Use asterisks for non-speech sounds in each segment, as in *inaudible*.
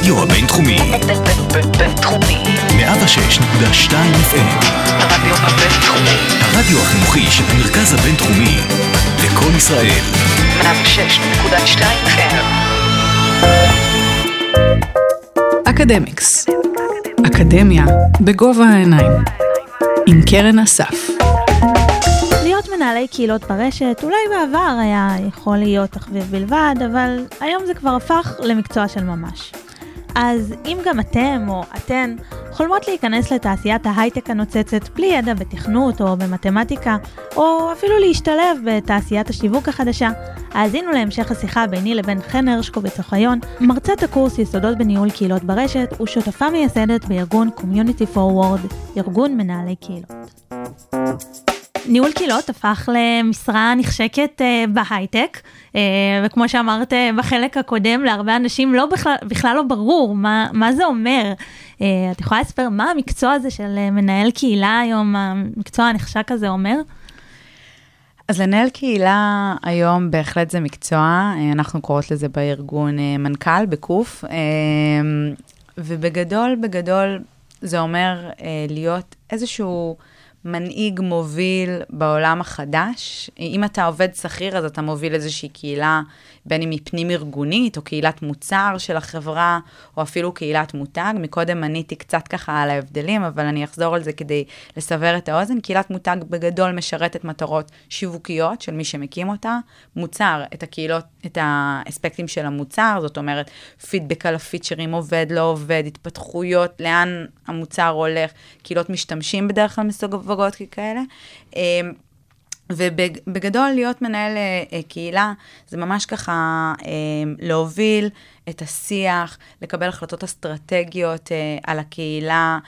הרדיו הבינתחומי. בינתחומי. 106.2 FM. הרדיו הבינתחומי. הרדיו החינוכי של המרכז הבינתחומי. לקום ישראל. 106.2 FM. אקדמיקס. אקדמיה בגובה העיניים. עם קרן אסף. להיות מנהלי קהילות ברשת אולי בעבר היה יכול להיות תחביב בלבד, אבל היום זה כבר הפך למקצוע של ממש. אז אם גם אתם או אתן חולמות להיכנס לתעשיית ההייטק הנוצצת בלי ידע בתכנות או במתמטיקה, או אפילו להשתלב בתעשיית השיווק החדשה, האזינו להמשך השיחה ביני לבין חן הרשקוביץ אוחיון, מרצת הקורס יסודות בניהול קהילות ברשת ושותפה מייסדת בארגון Community Forward, ארגון מנהלי קהילות. ניהול קהילות הפך למשרה נחשקת uh, בהייטק, uh, וכמו שאמרת uh, בחלק הקודם, להרבה אנשים לא בכלל, בכלל לא ברור מה, מה זה אומר. Uh, את יכולה לספר מה המקצוע הזה של uh, מנהל קהילה היום, המקצוע הנחשק הזה אומר? אז לנהל קהילה היום בהחלט זה מקצוע, אנחנו קוראות לזה בארגון מנכ"ל, בקוף, ובגדול, בגדול זה אומר להיות איזשהו... מנהיג מוביל בעולם החדש. אם אתה עובד שכיר, אז אתה מוביל איזושהי קהילה, בין אם היא פנים-ארגונית, או קהילת מוצר של החברה, או אפילו קהילת מותג. מקודם מניתי קצת ככה על ההבדלים, אבל אני אחזור על זה כדי לסבר את האוזן. קהילת מותג בגדול משרתת מטרות שיווקיות של מי שמקים אותה. מוצר, את הקהילות, את האספקטים של המוצר, זאת אומרת, פידבק על הפיצ'רים, עובד, לא עובד, התפתחויות, לאן המוצר הולך, קהילות משתמשים בדרך כלל מסוג עבודות כאלה. אמ, ובגדול, להיות מנהל אה, אה, קהילה, זה ממש ככה אמ, להוביל את השיח, לקבל החלטות אסטרטגיות אה, על הקהילה,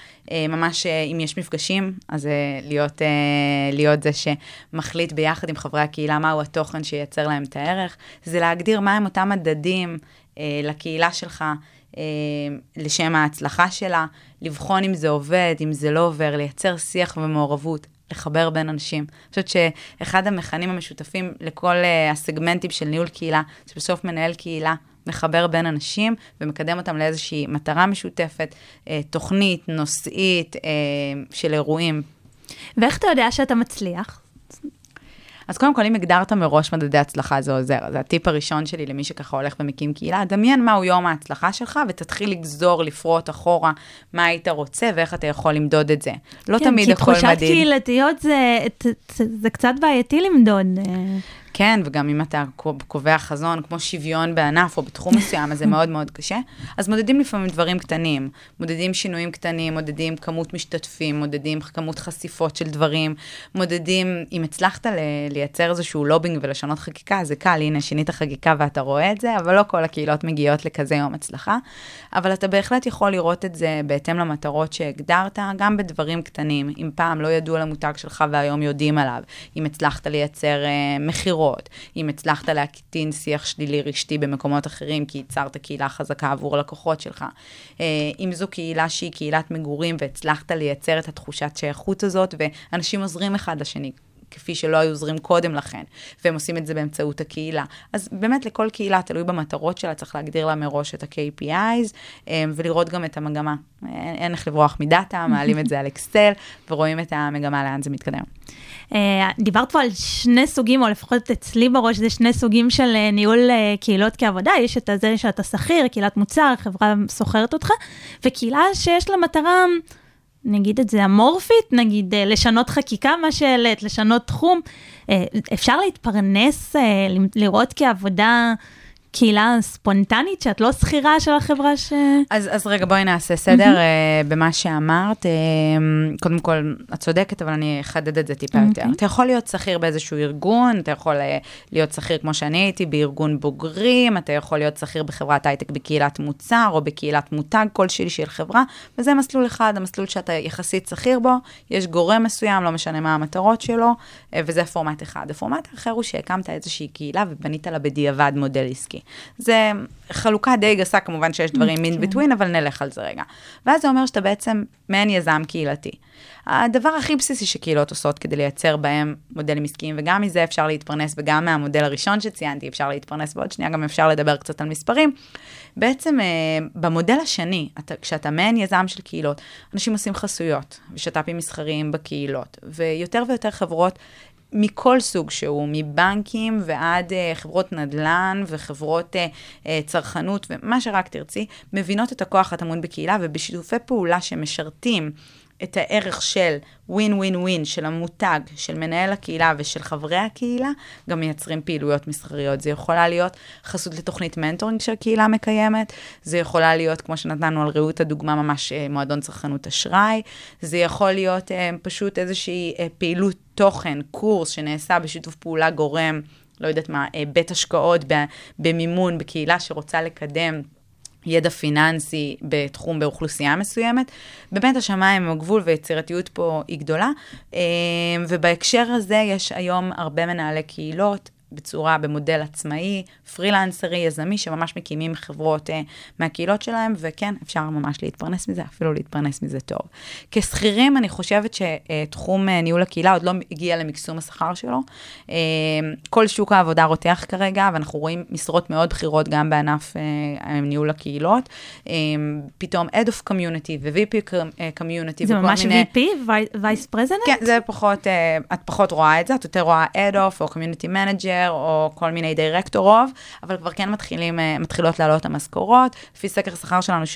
ממש אם יש מפגשים, אז להיות, להיות זה שמחליט ביחד עם חברי הקהילה מהו התוכן שייצר להם את הערך, זה להגדיר מהם אותם מדדים לקהילה שלך, לשם ההצלחה שלה, לבחון אם זה עובד, אם זה לא עובר, לייצר שיח ומעורבות, לחבר בין אנשים. אני חושבת שאחד המכנים המשותפים לכל uh, הסגמנטים של ניהול קהילה, זה בסוף מנהל קהילה. מחבר בין אנשים ומקדם אותם לאיזושהי מטרה משותפת, אה, תוכנית, נושאית, אה, של אירועים. ואיך אתה יודע שאתה מצליח? אז קודם כל, אם הגדרת מראש מדדי הצלחה, זה עוזר. זה הטיפ הראשון שלי למי שככה הולך ומקים קהילה. דמיין מהו יום ההצלחה שלך, ותתחיל לגזור, לפרוט אחורה מה היית רוצה ואיך אתה יכול למדוד את זה. לא כן, תמיד הכל מדהים. כן, כי תחושת קהילתיות זה, זה, זה קצת בעייתי למדוד. כן, וגם אם אתה קובע חזון כמו שוויון בענף או בתחום מסוים, אז זה מאוד מאוד קשה. אז מודדים לפעמים דברים קטנים, מודדים שינויים קטנים, מודדים כמות משתתפים, מודדים כמות חשיפות של דברים, מודדים, אם הצלחת לייצר איזשהו לובינג ולשנות חקיקה, זה קל, הנה, שינית חקיקה ואתה רואה את זה, אבל לא כל הקהילות מגיעות לכזה יום הצלחה. אבל אתה בהחלט יכול לראות את זה בהתאם למטרות שהגדרת, גם בדברים קטנים. אם פעם לא ידעו על המותג שלך והיום יודעים עליו, אם הצלחת לייצר uh, מכירות. אחרות, אם הצלחת להקטין שיח שלילי רשתי במקומות אחרים, כי ייצרת קהילה חזקה עבור הלקוחות שלך, אה, אם זו קהילה שהיא קהילת מגורים והצלחת לייצר את התחושת שייכות הזאת, ואנשים עוזרים אחד לשני. כפי שלא היו עוזרים קודם לכן, והם עושים את זה באמצעות הקהילה. אז באמת לכל קהילה, תלוי במטרות שלה, צריך להגדיר לה מראש את ה-KPIs, אה, ולראות גם את המגמה. אין, איך לברוח מדאטה, *laughs* מעלים את זה על אקסל, ורואים את המגמה לאן זה מתקדם. אה, דיברת פה על שני סוגים, או לפחות אצלי בראש זה שני סוגים של אה, ניהול קהילות כעבודה, יש את זה שאתה שכיר, קהילת מוצר, חברה סוחרת אותך, וקהילה שיש לה מטרה... נגיד את זה אמורפית, נגיד אה, לשנות חקיקה, מה שהעלית, לשנות תחום. אה, אפשר להתפרנס, אה, לראות כעבודה קהילה ספונטנית, שאת לא שכירה של החברה ש... אז, אז רגע, בואי נעשה סדר mm-hmm. במה שאמרת. Uh, קודם כל, את צודקת, אבל אני אחדד את זה טיפה mm-hmm. יותר. אתה יכול להיות שכיר באיזשהו ארגון, אתה יכול uh, להיות שכיר, כמו שאני הייתי, בארגון בוגרים, אתה יכול להיות שכיר בחברת הייטק בקהילת מוצר, או בקהילת מותג כלשהי של חברה, וזה מסלול אחד, המסלול שאתה יחסית שכיר בו, יש גורם מסוים, לא משנה מה המטרות שלו, וזה פורמט אחד. הפורמט האחר הוא שהקמת איזושהי קהילה ובנית לה בדיעבד מודל עסקי. זה חלוקה די גסה, כמובן שיש דברים in between, אבל נלך על זה רגע. ואז זה אומר שאתה בעצם מעין יזם קהילתי. הדבר הכי בסיסי שקהילות עושות כדי לייצר בהם מודלים עסקיים, וגם מזה אפשר להתפרנס, וגם מהמודל הראשון שציינתי אפשר להתפרנס, ועוד שנייה גם אפשר לדבר קצת על מספרים. בעצם אה, במודל השני, אתה, כשאתה מעין יזם של קהילות, אנשים עושים חסויות ושת"פים מסחריים בקהילות, ויותר ויותר חברות מכל סוג שהוא, מבנקים ועד uh, חברות נדל"ן וחברות uh, uh, צרכנות ומה שרק תרצי, מבינות את הכוח הטמון בקהילה ובשיתופי פעולה שמשרתים את הערך של ווין ווין ווין של המותג, של מנהל הקהילה ושל חברי הקהילה, גם מייצרים פעילויות מסחריות. זה יכולה להיות חסות לתוכנית מנטורינג שהקהילה מקיימת, זה יכולה להיות, כמו שנתנו על רעות הדוגמה, ממש אה, מועדון צרכנות אשראי, זה יכול להיות אה, פשוט איזושהי אה, פעילות תוכן, קורס שנעשה בשיתוף פעולה גורם, לא יודעת מה, בית השקעות במימון, בקהילה שרוצה לקדם. ידע פיננסי בתחום, באוכלוסייה מסוימת. באמת השמיים הם הגבול ויצירתיות פה היא גדולה. אה, ובהקשר הזה יש היום הרבה מנהלי קהילות, בצורה, במודל עצמאי, פרילנסרי, יזמי, שממש מקימים חברות אה, מהקהילות שלהם, וכן, אפשר ממש להתפרנס מזה, אפילו להתפרנס מזה טוב. כשכירים, אני חושבת שתחום אה, ניהול הקהילה עוד לא הגיע למקסום השכר שלו. אה, כל שוק העבודה רותח כרגע, ואנחנו רואים משרות מאוד בכירות גם בענף אה, ניהול הקהילות. אה, פתאום Head of Community ו-VP Community. זה ממש מיני... VP? Vice President? כן, זה פחות, אה, את פחות רואה את זה, את יותר רואה Head of או Community Manager. Manager, או כל מיני Director of, אבל כבר כן מתחילים, אה, מתחילות לעלות המשכורות. לפי סקר שכר שלנו,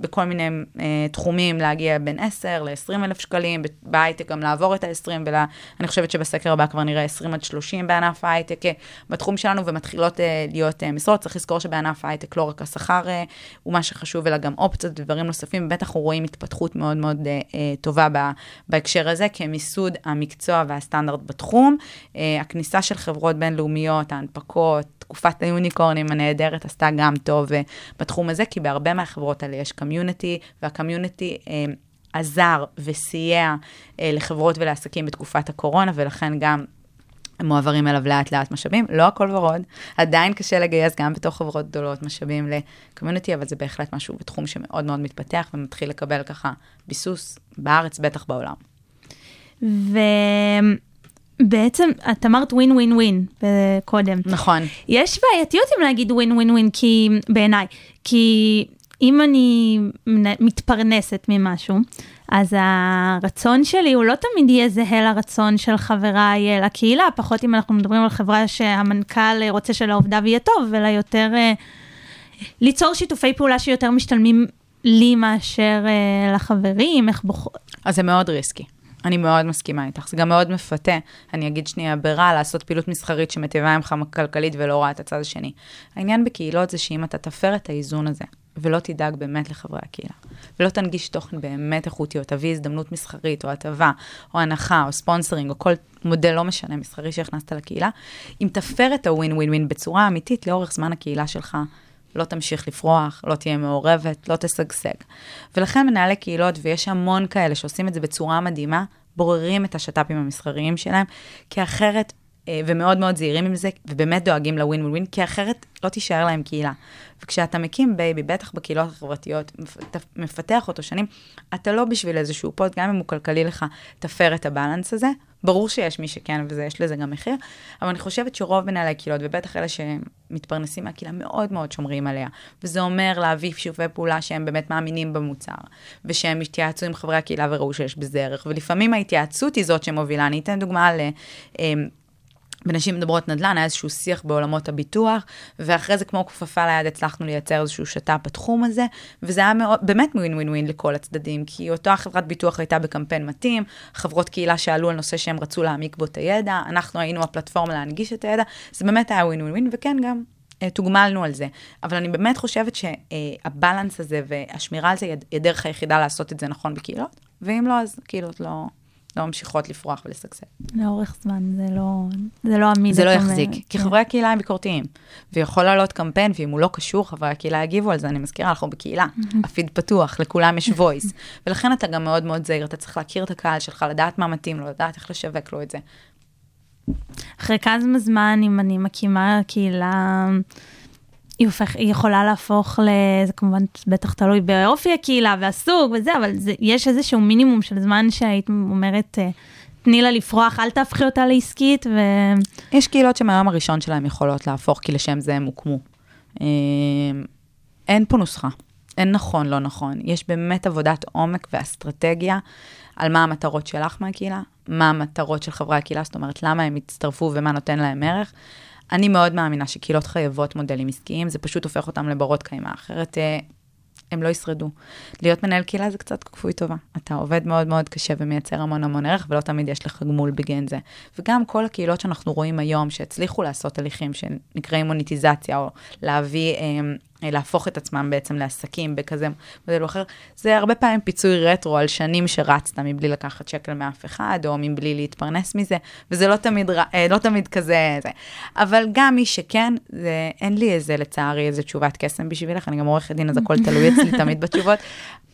בכל מיני uh, תחומים להגיע בין 10 ל-20 אלף שקלים, בהייטק גם לעבור את ה-20, ואני חושבת שבסקר הבא כבר נראה 20 עד 30 בענף ההייטק uh, בתחום שלנו, ומתחילות להיות משרות. צריך לזכור שבענף ההייטק לא רק השכר הוא מה שחשוב, אלא גם אופציות ודברים נוספים, בטח אנחנו רואים התפתחות מאוד מאוד טובה בהקשר הזה, כמיסוד המקצוע והסטנדרט בתחום. הכניסה של חברות בינלאומיות, ההנפקות, תקופת היוניקורנים הנהדרת עשתה גם טוב אה, בתחום הזה, כי בהרבה מהחברות האלה יש קמיוניטי, והקמיוניטי אה, עזר וסייע אה, לחברות ולעסקים בתקופת הקורונה, ולכן גם מועברים אליו לאט לאט משאבים, לא הכל ורוד, עדיין קשה לגייס גם בתוך חברות גדולות משאבים לקומיוניטי, אבל זה בהחלט משהו בתחום שמאוד מאוד מתפתח ומתחיל לקבל ככה ביסוס בארץ, בטח בעולם. ו... בעצם, את אמרת ווין ווין ווין קודם. נכון. יש בעייתיות עם להגיד ווין ווין ווין, כי בעיניי, כי אם אני מתפרנסת ממשהו, אז הרצון שלי הוא לא תמיד יהיה זהה לרצון של חבריי לקהילה, פחות אם אנחנו מדברים על חברה שהמנכ"ל רוצה שלעובדיו יהיה טוב, אלא יותר אה, ליצור שיתופי פעולה שיותר משתלמים לי מאשר אה, לחברים, איך בוחר... אז זה מאוד ריסקי. אני מאוד מסכימה איתך, זה גם מאוד מפתה, אני אגיד שנייה ברע, לעשות פעילות מסחרית שמטיבה ממך כלכלית ולא רואה את הצד השני. העניין בקהילות זה שאם אתה תפר את האיזון הזה, ולא תדאג באמת לחברי הקהילה, ולא תנגיש תוכן באמת איכותי, או תביא הזדמנות מסחרית, או הטבה, או הנחה, או ספונסרינג, או כל מודל, לא משנה, מסחרי שהכנסת לקהילה, אם תפר את הווין ווין ווין בצורה אמיתית, לאורך זמן הקהילה שלך לא תמשיך לפרוח, לא תהיה מעורבת, לא תשגשג. ולכן מנהלי קהילות, ויש המון כאלה שעושים את זה בצורה מדהימה, בוררים את השת"פים המסחריים שלהם, כי אחרת, ומאוד מאוד זהירים עם זה, ובאמת דואגים לווין ווין כי אחרת לא תישאר להם קהילה. וכשאתה מקים baby, בטח בקהילות החברתיות, מפתח אותו שנים, אתה לא בשביל איזשהו פוסט, גם אם הוא כלכלי לך, תפר את ה balance הזה, ברור שיש מי שכן, ויש לזה גם מחיר, אבל אני חושבת שרוב מנהלי הקהילות, ובטח אלה שמתפרנסים מהקהילה, מאוד מאוד שומרים עליה. וזה אומר להביא שיתופי פעולה שהם באמת מאמינים במוצר, ושהם התייעצו עם חברי הקהילה וראו שיש בזה ערך, ולפעמים ההתייעצות היא זאת שמובילה. אני אתן דוגמה ל... בנשים מדברות נדל"ן, היה איזשהו שיח בעולמות הביטוח, ואחרי זה כמו כפפה ליד הצלחנו לייצר איזשהו שת"פ בתחום הזה, וזה היה מאוד, באמת ווין ווין ווין לכל הצדדים, כי אותה חברת ביטוח הייתה בקמפיין מתאים, חברות קהילה שעלו על נושא שהם רצו להעמיק בו את הידע, אנחנו היינו הפלטפורמה להנגיש את הידע, זה באמת היה ווין ווין ווין, וכן גם אה, תוגמלנו על זה. אבל אני באמת חושבת שהבלנס הזה והשמירה על זה היא הדרך היחידה לעשות את זה נכון בקהילות, ואם לא, אז קהילות לא, לא ממשיכות לפרוח ולשגשג. לאורך זמן, זה לא, זה לא עמיד. זה לא יחזיק, כי כן. חברי הקהילה הם ביקורתיים. ויכול לעלות קמפיין, ואם הוא לא קשור, חברי הקהילה יגיבו על זה, אני מזכירה, אנחנו בקהילה, הפיד פתוח, לכולם יש וויס. *laughs* ולכן אתה גם מאוד מאוד זהיר, אתה צריך להכיר את הקהל שלך, לדעת מה מתאים לו, לדעת איך לשווק לו את זה. אחרי כמה זמן, אם אני מקימה קהילה היא, הופך, היא יכולה להפוך ל... זה כמובן בטח תלוי באופי הקהילה והסוג וזה, אבל זה, יש איזשהו מינימום של זמן שהיית אומרת, אה, תני לה לפרוח, אל תהפכי אותה לעסקית, ו... יש קהילות שמהיום הראשון שלהם יכולות להפוך, כי לשם זה הם הוקמו. אה, אין פה נוסחה, אין נכון, לא נכון. יש באמת עבודת עומק ואסטרטגיה על מה המטרות שלך מהקהילה, מה המטרות של חברי הקהילה, זאת אומרת, למה הם הצטרפו ומה נותן להם ערך. אני מאוד מאמינה שקהילות חייבות מודלים עסקיים, זה פשוט הופך אותם לברות קיימא, אחרת אה, הם לא ישרדו. להיות מנהל קהילה זה קצת כפוי טובה. אתה עובד מאוד מאוד קשה ומייצר המון המון ערך, ולא תמיד יש לך גמול בגין זה. וגם כל הקהילות שאנחנו רואים היום, שהצליחו לעשות הליכים שנקראים מוניטיזציה, או להביא... אה, להפוך את עצמם בעצם לעסקים בכזה מודל אחר, זה הרבה פעמים פיצוי רטרו על שנים שרצת מבלי לקחת שקל מאף אחד, או מבלי להתפרנס מזה, וזה לא תמיד, אה, לא תמיד כזה, זה. אבל גם מי שכן, זה, אין לי איזה, לצערי, איזה תשובת קסם בשבילך, אני גם עורכת דין, אז הכל תלוי אצלי *laughs* תמיד בתשובות,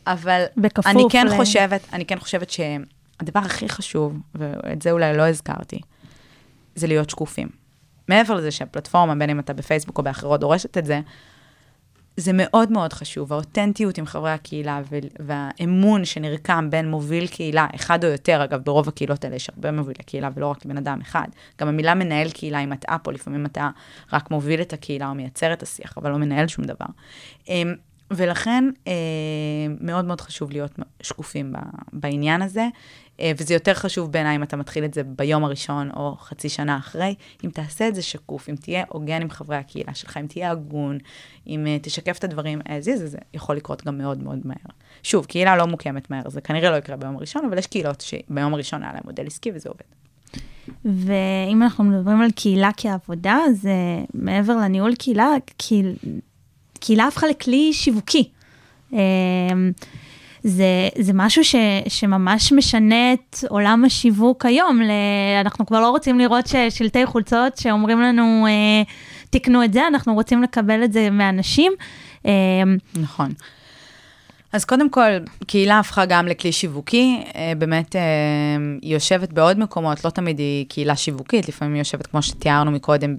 אבל אני כן ל... חושבת, אני כן חושבת שהדבר הכי חשוב, ואת זה אולי לא הזכרתי, זה להיות שקופים. מעבר לזה שהפלטפורמה, בין אם אתה בפייסבוק או באחרות, דורשת את זה, זה מאוד מאוד חשוב, האותנטיות עם חברי הקהילה והאמון שנרקם בין מוביל קהילה, אחד או יותר, אגב, ברוב הקהילות האלה יש הרבה מובילי קהילה ולא רק בן אדם אחד. גם המילה מנהל קהילה היא מטעה פה, לפעמים אתה רק מוביל את הקהילה או מייצר את השיח, אבל לא מנהל שום דבר. ולכן אה, מאוד מאוד חשוב להיות שקופים בעניין הזה, אה, וזה יותר חשוב בעיניי אם אתה מתחיל את זה ביום הראשון או חצי שנה אחרי, אם תעשה את זה שקוף, אם תהיה הוגן עם חברי הקהילה שלך, אם תהיה הגון, אם אה, תשקף את הדברים as is, זה יכול לקרות גם מאוד מאוד מהר. שוב, קהילה לא מוקמת מהר, זה כנראה לא יקרה ביום הראשון, אבל יש קהילות שביום הראשון היה להם מודל עסקי וזה עובד. ואם אנחנו מדברים על קהילה כעבודה, אז מעבר לניהול קהילה, קהילה הפכה לכלי שיווקי. זה, זה משהו ש, שממש משנה את עולם השיווק היום. ל, אנחנו כבר לא רוצים לראות שלטי חולצות שאומרים לנו, אה, תקנו את זה, אנחנו רוצים לקבל את זה מאנשים. אה, נכון. אז קודם כל, קהילה הפכה גם לכלי שיווקי, אה, באמת אה, היא יושבת בעוד מקומות, לא תמיד היא קהילה שיווקית, לפעמים היא יושבת, כמו שתיארנו מקודם,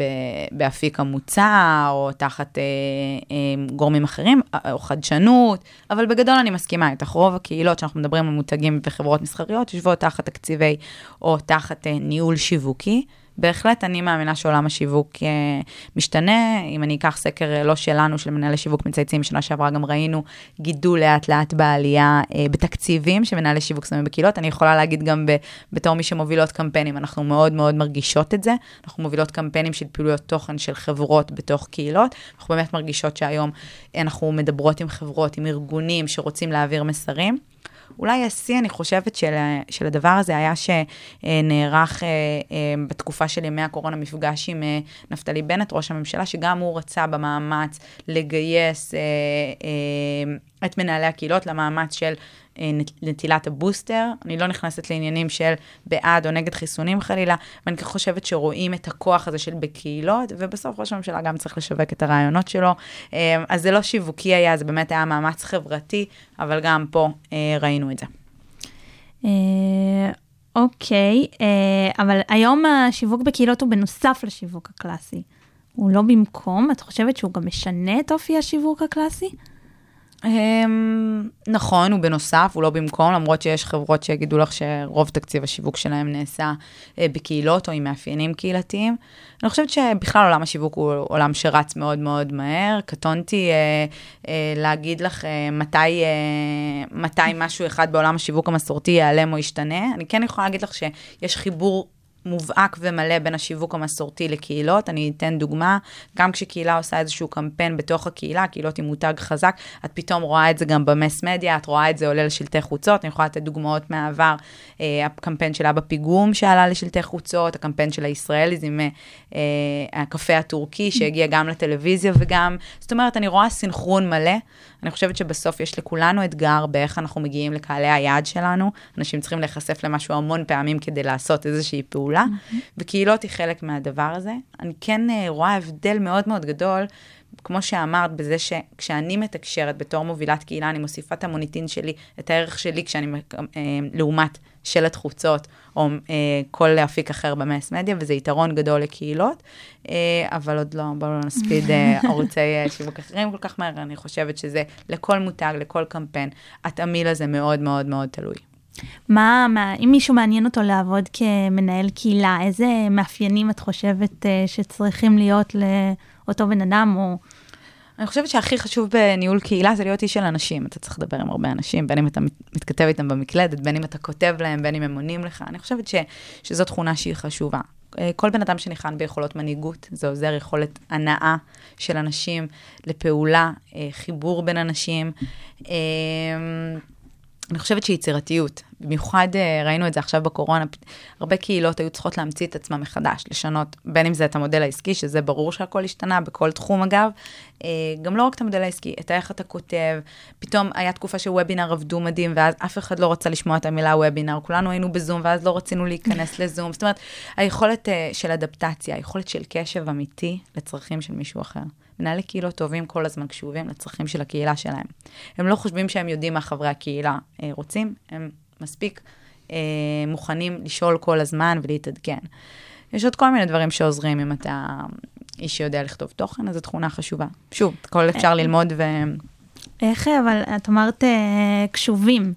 באפיק המוצר, או תחת אה, גורמים אחרים, או חדשנות, אבל בגדול אני מסכימה איתך, רוב הקהילות שאנחנו מדברים על מותגים וחברות מסחריות, יושבות תחת תקציבי או תחת ניהול שיווקי. בהחלט אני מאמינה שעולם השיווק אה, משתנה. אם אני אקח סקר אה, לא שלנו, של מנהלי שיווק מצייצים, בשנה שעברה גם ראינו גידול לאט לאט בעלייה אה, בתקציבים שמנהלי שיווק שמים בקהילות. אני יכולה להגיד גם בתור מי שמובילות קמפיינים, אנחנו מאוד מאוד מרגישות את זה. אנחנו מובילות קמפיינים של פעילויות תוכן של חברות בתוך קהילות. אנחנו באמת מרגישות שהיום אנחנו מדברות עם חברות, עם ארגונים שרוצים להעביר מסרים. אולי השיא, אני חושבת, של, של הדבר הזה היה שנערך אה, אה, בתקופה של ימי הקורונה מפגש עם אה, נפתלי בנט, ראש הממשלה, שגם הוא רצה במאמץ לגייס את מנהלי הקהילות למאמץ של נטילת הבוסטר. אני לא נכנסת לעניינים של בעד או נגד חיסונים חלילה, ואני חושבת שרואים את הכוח הזה של בקהילות, ובסוף ראש הממשלה גם צריך לשווק את הרעיונות שלו. אה, אז זה לא שיווקי היה, זה באמת היה מאמץ חברתי, אבל גם פה אה, ראינו את זה. אוקיי, אבל היום השיווק בקהילות הוא בנוסף לשיווק הקלאסי. הוא לא במקום, את חושבת שהוא גם משנה את אופי השיווק הקלאסי? Um, נכון, הוא בנוסף, הוא לא במקום, למרות שיש חברות שיגידו לך שרוב תקציב השיווק שלהם נעשה uh, בקהילות או עם מאפיינים קהילתיים. אני חושבת שבכלל עולם השיווק הוא עולם שרץ מאוד מאוד מהר. קטונתי uh, uh, להגיד לך uh, מתי, uh, מתי משהו אחד בעולם השיווק המסורתי ייעלם או ישתנה. אני כן יכולה להגיד לך שיש חיבור מובהק ומלא בין השיווק המסורתי לקהילות. אני אתן דוגמה, גם כשקהילה עושה איזשהו קמפיין בתוך הקהילה, קהילות עם מותג חזק, את פתאום רואה את זה גם במס מדיה, את רואה את זה עולה לשלטי חוצות, אני יכולה לתת דוגמאות מהעבר, אה, הקמפיין שלה בפיגום שעלה לשלטי חוצות, הקמפיין של הישראליז עם אה, אה, הקפה הטורקי שהגיע גם לטלוויזיה וגם, זאת אומרת, אני רואה סינכרון מלא. אני חושבת שבסוף יש לכולנו אתגר באיך אנחנו מגיעים לקהלי היעד שלנו. אנשים צריכים להיחשף למשהו המון פעמים כדי לעשות איזושהי פעולה, mm-hmm. וקהילות היא חלק מהדבר הזה. אני כן uh, רואה הבדל מאוד מאוד גדול כמו שאמרת, בזה שכשאני מתקשרת בתור מובילת קהילה, אני מוסיפה את המוניטין שלי, את הערך שלי, כשאני, אה, לעומת שלט חוצות, או אה, כל אפיק אחר במס מדיה, וזה יתרון גדול לקהילות, אה, אבל עוד לא, בואו לא נספיד אה, *laughs* ערוצי אה, שיווק אחרים כל כך מהר, אני חושבת שזה לכל מותג, לכל קמפיין, התמהיל הזה מאוד מאוד מאוד תלוי. מה, מה, אם מישהו מעניין אותו לעבוד כמנהל קהילה, איזה מאפיינים את חושבת אה, שצריכים להיות לאותו בן אדם, או... אני חושבת שהכי חשוב בניהול קהילה זה להיות איש של אנשים. אתה צריך לדבר עם הרבה אנשים, בין אם אתה מתכתב איתם במקלדת, בין אם אתה כותב להם, בין אם הם עונים לך. אני חושבת ש, שזו תכונה שהיא חשובה. אה, כל בן אדם שניחן ביכולות מנהיגות, זה עוזר יכולת הנאה של אנשים לפעולה, אה, חיבור בין אנשים. אני חושבת שיצירתיות, במיוחד אה, ראינו את זה עכשיו בקורונה, הרבה קהילות היו צריכות להמציא את עצמם מחדש, לשנות, בין אם זה את המודל העסקי, שזה ברור שהכל השתנה, בכל תחום אגב, אה, גם לא רק את המודל העסקי, את איך אתה כותב, פתאום היה תקופה שוובינר עבדו מדהים, ואז אף אחד לא רצה לשמוע את המילה וובינר, כולנו היינו בזום, ואז לא רצינו להיכנס *laughs* לזום, זאת אומרת, היכולת אה, של אדפטציה, היכולת של קשב אמיתי לצרכים של מישהו אחר. מנהלי קהילות טובים כל הזמן קשובים לצרכים של הקהילה שלהם. הם לא חושבים שהם יודעים מה חברי הקהילה אה, רוצים, הם מספיק אה, מוכנים לשאול כל הזמן ולהתעדכן. יש עוד כל מיני דברים שעוזרים אם אתה איש שיודע לכתוב תוכן, אז זו תכונה חשובה. שוב, הכל אפשר אה, ללמוד ו... איך, אבל את אמרת אה, קשובים.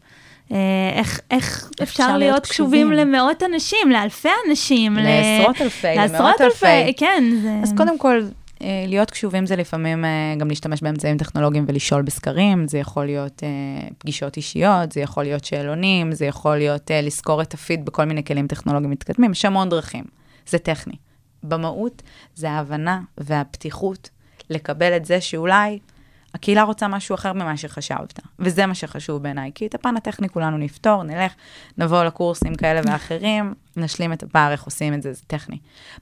אה, איך, איך אפשר להיות להיות קשובים למאות אנשים, לאלפי אנשים? לעשרות אלפי, למאות אלפי. כן. זה... אז קודם כל, להיות קשובים זה לפעמים אה, גם להשתמש באמצעים טכנולוגיים ולשאול בסקרים, זה יכול להיות אה, פגישות אישיות, זה יכול להיות שאלונים, זה יכול להיות לזכור את הפיד בכל מיני כלים טכנולוגיים מתקדמים, יש המון דרכים, זה טכני. במהות זה ההבנה והפתיחות לקבל את זה שאולי הקהילה רוצה משהו אחר ממה שחשבת, וזה מה שחשוב בעיניי, כי את הפן הטכני כולנו נפתור, נלך, נבוא לקורסים כאלה ואחרים, נשלים את הפער, איך עושים את זה, זה טכני.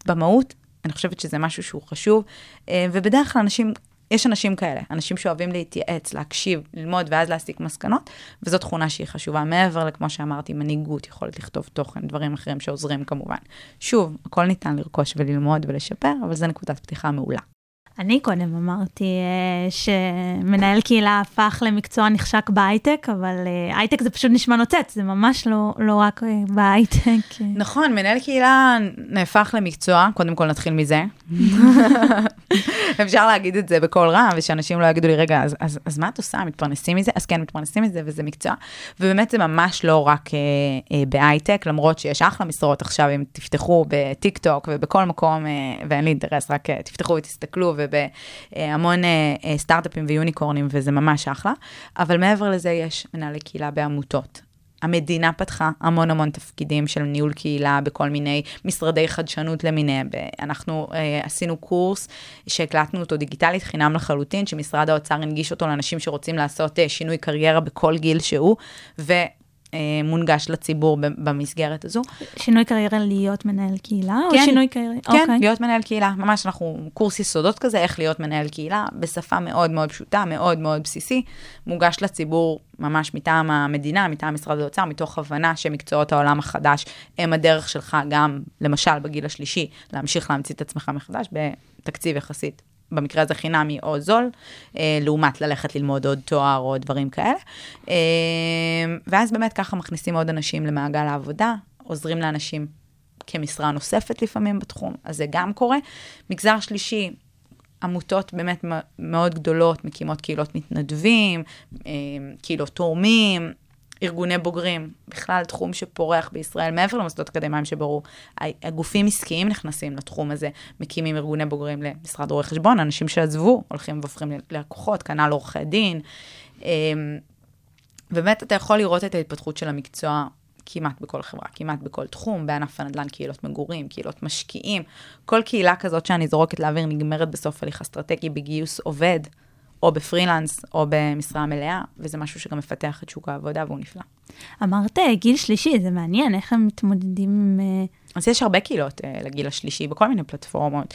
במהות, אני חושבת שזה משהו שהוא חשוב, אה, ובדרך כלל אנשים, יש אנשים כאלה, אנשים שאוהבים להתייעץ, להקשיב, ללמוד ואז להסיק מסקנות, וזו תכונה שהיא חשובה מעבר לכמו שאמרתי, מנהיגות, יכולת לכתוב תוכן, דברים אחרים שעוזרים כמובן. שוב, הכל ניתן לרכוש וללמוד ולשפר, אבל זו נקודת פתיחה מעולה. אני קודם אמרתי uh, שמנהל קהילה הפך למקצוע נחשק בהייטק, אבל uh, הייטק זה פשוט נשמע נוצץ, זה ממש לא, לא רק uh, בהייטק. נכון, מנהל קהילה נהפך למקצוע, קודם כל נתחיל מזה. *laughs* אפשר להגיד את זה בקול רם, ושאנשים לא יגידו לי, רגע, אז, אז, אז מה את עושה? מתפרנסים מזה? אז כן, מתפרנסים מזה, וזה מקצוע. ובאמת זה ממש לא רק uh, uh, בהייטק, למרות שיש אחלה משרות עכשיו, אם תפתחו בטיק טוק ובכל מקום, uh, ואין לי אינטרס, רק uh, תפתחו ותסתכלו. ובהמון אה, אה, סטארט-אפים ויוניקורנים, וזה ממש אחלה. אבל מעבר לזה, יש מנהלי קהילה בעמותות. המדינה פתחה המון המון תפקידים של ניהול קהילה בכל מיני משרדי חדשנות למיניהם. אנחנו אה, עשינו קורס שהקלטנו אותו דיגיטלית חינם לחלוטין, שמשרד האוצר הנגיש אותו לאנשים שרוצים לעשות אה, שינוי קריירה בכל גיל שהוא, ו... אה, מונגש לציבור במסגרת הזו. שינוי קריירה להיות מנהל קהילה? כן, או שינוי קריירה? כן, okay. אוקיי. להיות מנהל קהילה. ממש אנחנו קורס יסודות כזה, איך להיות מנהל קהילה, בשפה מאוד מאוד פשוטה, מאוד מאוד בסיסי, מוגש לציבור ממש מטעם המדינה, מטעם משרד האוצר, מתוך הבנה שמקצועות העולם החדש הם הדרך שלך גם, למשל, בגיל השלישי, להמשיך להמציא את עצמך מחדש בתקציב יחסית במקרה הזה חינמי או זול, אה, לעומת ללכת ללמוד עוד תואר או דברים כאלה. אה, ואז באמת ככה מכניסים עוד אנשים למעגל העבודה, עוזרים לאנשים כמשרה נוספת לפעמים בתחום, אז זה גם קורה. מגזר שלישי, עמותות באמת מאוד גדולות, מקימות קהילות מתנדבים, אה, קהילות תורמים, ארגוני בוגרים, בכלל תחום שפורח בישראל, מעבר למוסדות אקדמיים שברור, הגופים עסקיים נכנסים לתחום הזה, מקימים ארגוני בוגרים למשרד רואי חשבון, אנשים שעזבו הולכים והופכים ללקוחות, כנ"ל עורכי דין. אמ, באמת אתה יכול לראות את ההתפתחות של המקצוע כמעט בכל חברה, כמעט בכל תחום, בענף הנדל"ן, קהילות מגורים, קהילות משקיעים. כל קהילה כזאת שאני זורקת לאוויר נגמרת בסוף הליך אסטרטגי בגיוס עובד. או בפרילנס או במשרה מלאה, וזה משהו שגם מפתח את שוק העבודה והוא נפלא. אמרת גיל שלישי, זה מעניין, איך הם מתמודדים עם... אז יש הרבה קהילות אה, לגיל השלישי בכל מיני פלטפורמות,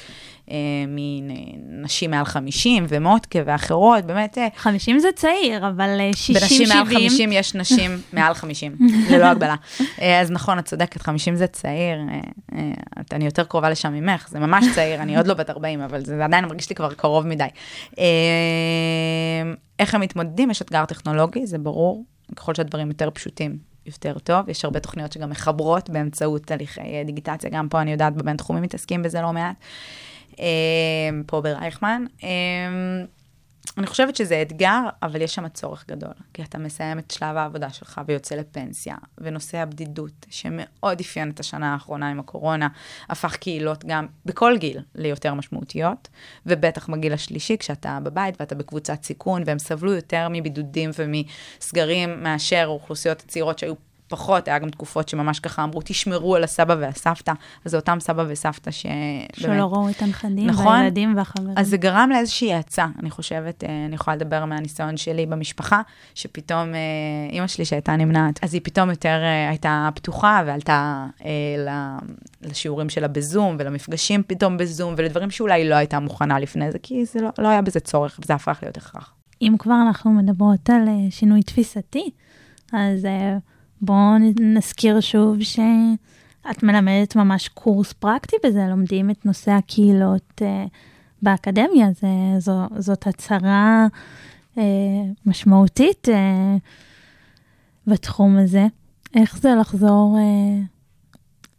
אה, מנשים מעל 50 ומוטקה ואחרות, באמת, אה, 50 זה צעיר, אבל אה, 60-70... בנשים מעל 50 יש נשים *laughs* מעל 50, ללא הגבלה. *laughs* אה, אז נכון, את צודקת, 50 זה צעיר, אה, אה, את- אני יותר קרובה לשם ממך, זה ממש צעיר, אני עוד לא בת 40, אבל זה עדיין מרגיש לי כבר קרוב מדי. אה, איך הם מתמודדים? יש אתגר טכנולוגי, זה ברור, ככל שהדברים יותר פשוטים, יותר טוב. יש הרבה תוכניות שגם מחברות באמצעות תהליכי אה, דיגיטציה, גם פה אני יודעת, בבין תחומים מתעסקים בזה לא מעט. אה, פה ברייכמן. אני חושבת שזה אתגר, אבל יש שם צורך גדול. כי אתה מסיים את שלב העבודה שלך ויוצא לפנסיה, ונושא הבדידות, שמאוד אפיין את השנה האחרונה עם הקורונה, הפך קהילות גם בכל גיל ליותר משמעותיות, ובטח בגיל השלישי, כשאתה בבית ואתה בקבוצת סיכון, והם סבלו יותר מבידודים ומסגרים מאשר האוכלוסיות הצעירות שהיו פחות, היה גם תקופות שממש ככה אמרו, תשמרו על הסבא והסבתא, אז זה אותם סבא וסבתא ש... שלא ראו את הנכדים, נכון. והילדים והחברים. אז זה גרם לאיזושהי האצה, אני חושבת, אה, אני יכולה לדבר מהניסיון שלי במשפחה, שפתאום אה, אימא שלי שהייתה נמנעת, אז היא פתאום יותר אה, הייתה פתוחה ועלתה אה, לשיעורים שלה בזום, ולמפגשים פתאום בזום, ולדברים שאולי לא הייתה מוכנה לפני זה, כי זה לא, לא היה בזה צורך, וזה הפך להיות הכרח. אם כבר אנחנו מדברות על שינוי תפיסתי, אז אה, בואו נזכיר שוב שאת מלמדת ממש קורס פרקטי בזה, לומדים את נושא הקהילות אה, באקדמיה, זה, זו, זאת הצהרה אה, משמעותית אה, בתחום הזה. איך זה לחזור אה,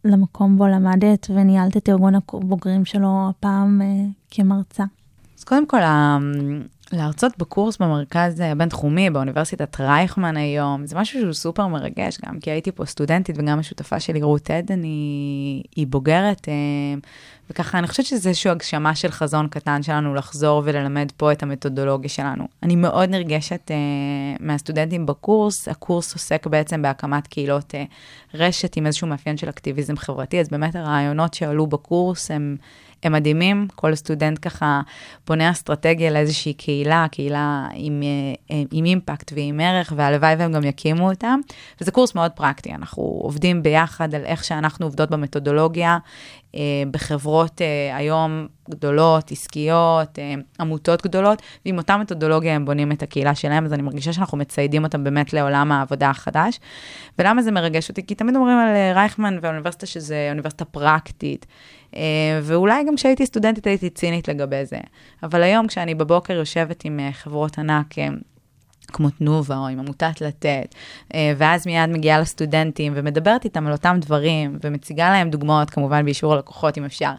למקום בו למדת וניהלת את ארגון הבוגרים שלו הפעם אה, כמרצה? אז קודם כל, להרצות בקורס במרכז הבינתחומי, באוניברסיטת רייכמן היום, זה משהו שהוא סופר מרגש, גם כי הייתי פה סטודנטית וגם השותפה שלי, רות עדן, היא, היא בוגרת, אה, וככה, אני חושבת שזה איזושהי הגשמה של חזון קטן שלנו לחזור וללמד פה את המתודולוגיה שלנו. אני מאוד נרגשת אה, מהסטודנטים בקורס, הקורס עוסק בעצם בהקמת קהילות אה, רשת עם איזשהו מאפיין של אקטיביזם חברתי, אז באמת הרעיונות שעלו בקורס הם... הם מדהימים, כל סטודנט ככה בונה אסטרטגיה לאיזושהי קהילה, קהילה עם, אה, עם אימפקט ועם ערך, והלוואי והם גם יקימו אותם. וזה קורס מאוד פרקטי, אנחנו עובדים ביחד על איך שאנחנו עובדות במתודולוגיה, אה, בחברות אה, היום גדולות, עסקיות, אה, עמותות גדולות, ועם אותה מתודולוגיה הם בונים את הקהילה שלהם, אז אני מרגישה שאנחנו מציידים אותם באמת לעולם העבודה החדש. ולמה זה מרגש אותי? כי תמיד אומרים על אה, רייכמן והאוניברסיטה שזה אוניברסיטה פרקטית. אה, ואולי גם כשהייתי סטודנטית הייתי צינית לגבי זה. אבל היום כשאני בבוקר יושבת עם אה, חברות ענק, אה, כמו תנובה או עם עמותת לתת, אה, ואז מיד מגיעה לסטודנטים ומדברת איתם על אותם דברים, ומציגה להם דוגמאות, כמובן באישור הלקוחות אם אפשר,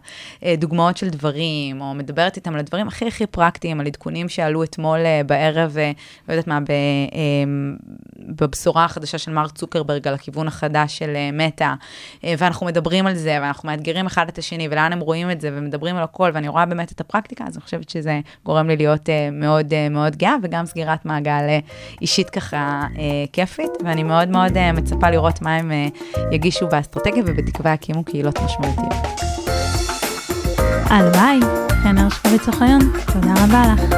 אה, דוגמאות של דברים, או מדברת איתם על הדברים הכי הכי פרקטיים, על עדכונים שעלו אתמול אה, בערב, לא יודעת מה, בבשורה החדשה של מרק צוקרברג על הכיוון החדש של מטא, ואנחנו מדברים על זה, ואנחנו מאתגרים אחד את השני, ולאן הם רואים את זה, ומדברים על הכל, ואני רואה באמת את הפרקטיקה, אז אני חושבת שזה גורם לי להיות מאוד מאוד גאה, וגם סגירת מעגל אישית ככה אה, כיפית, ואני מאוד מאוד אה, מצפה לראות מה הם אה, יגישו באסטרטגיה, ובתקווה יקימו קהילות משמעותיות. הלוואי, חן הרשקוביץ אוחיון, תודה רבה לך.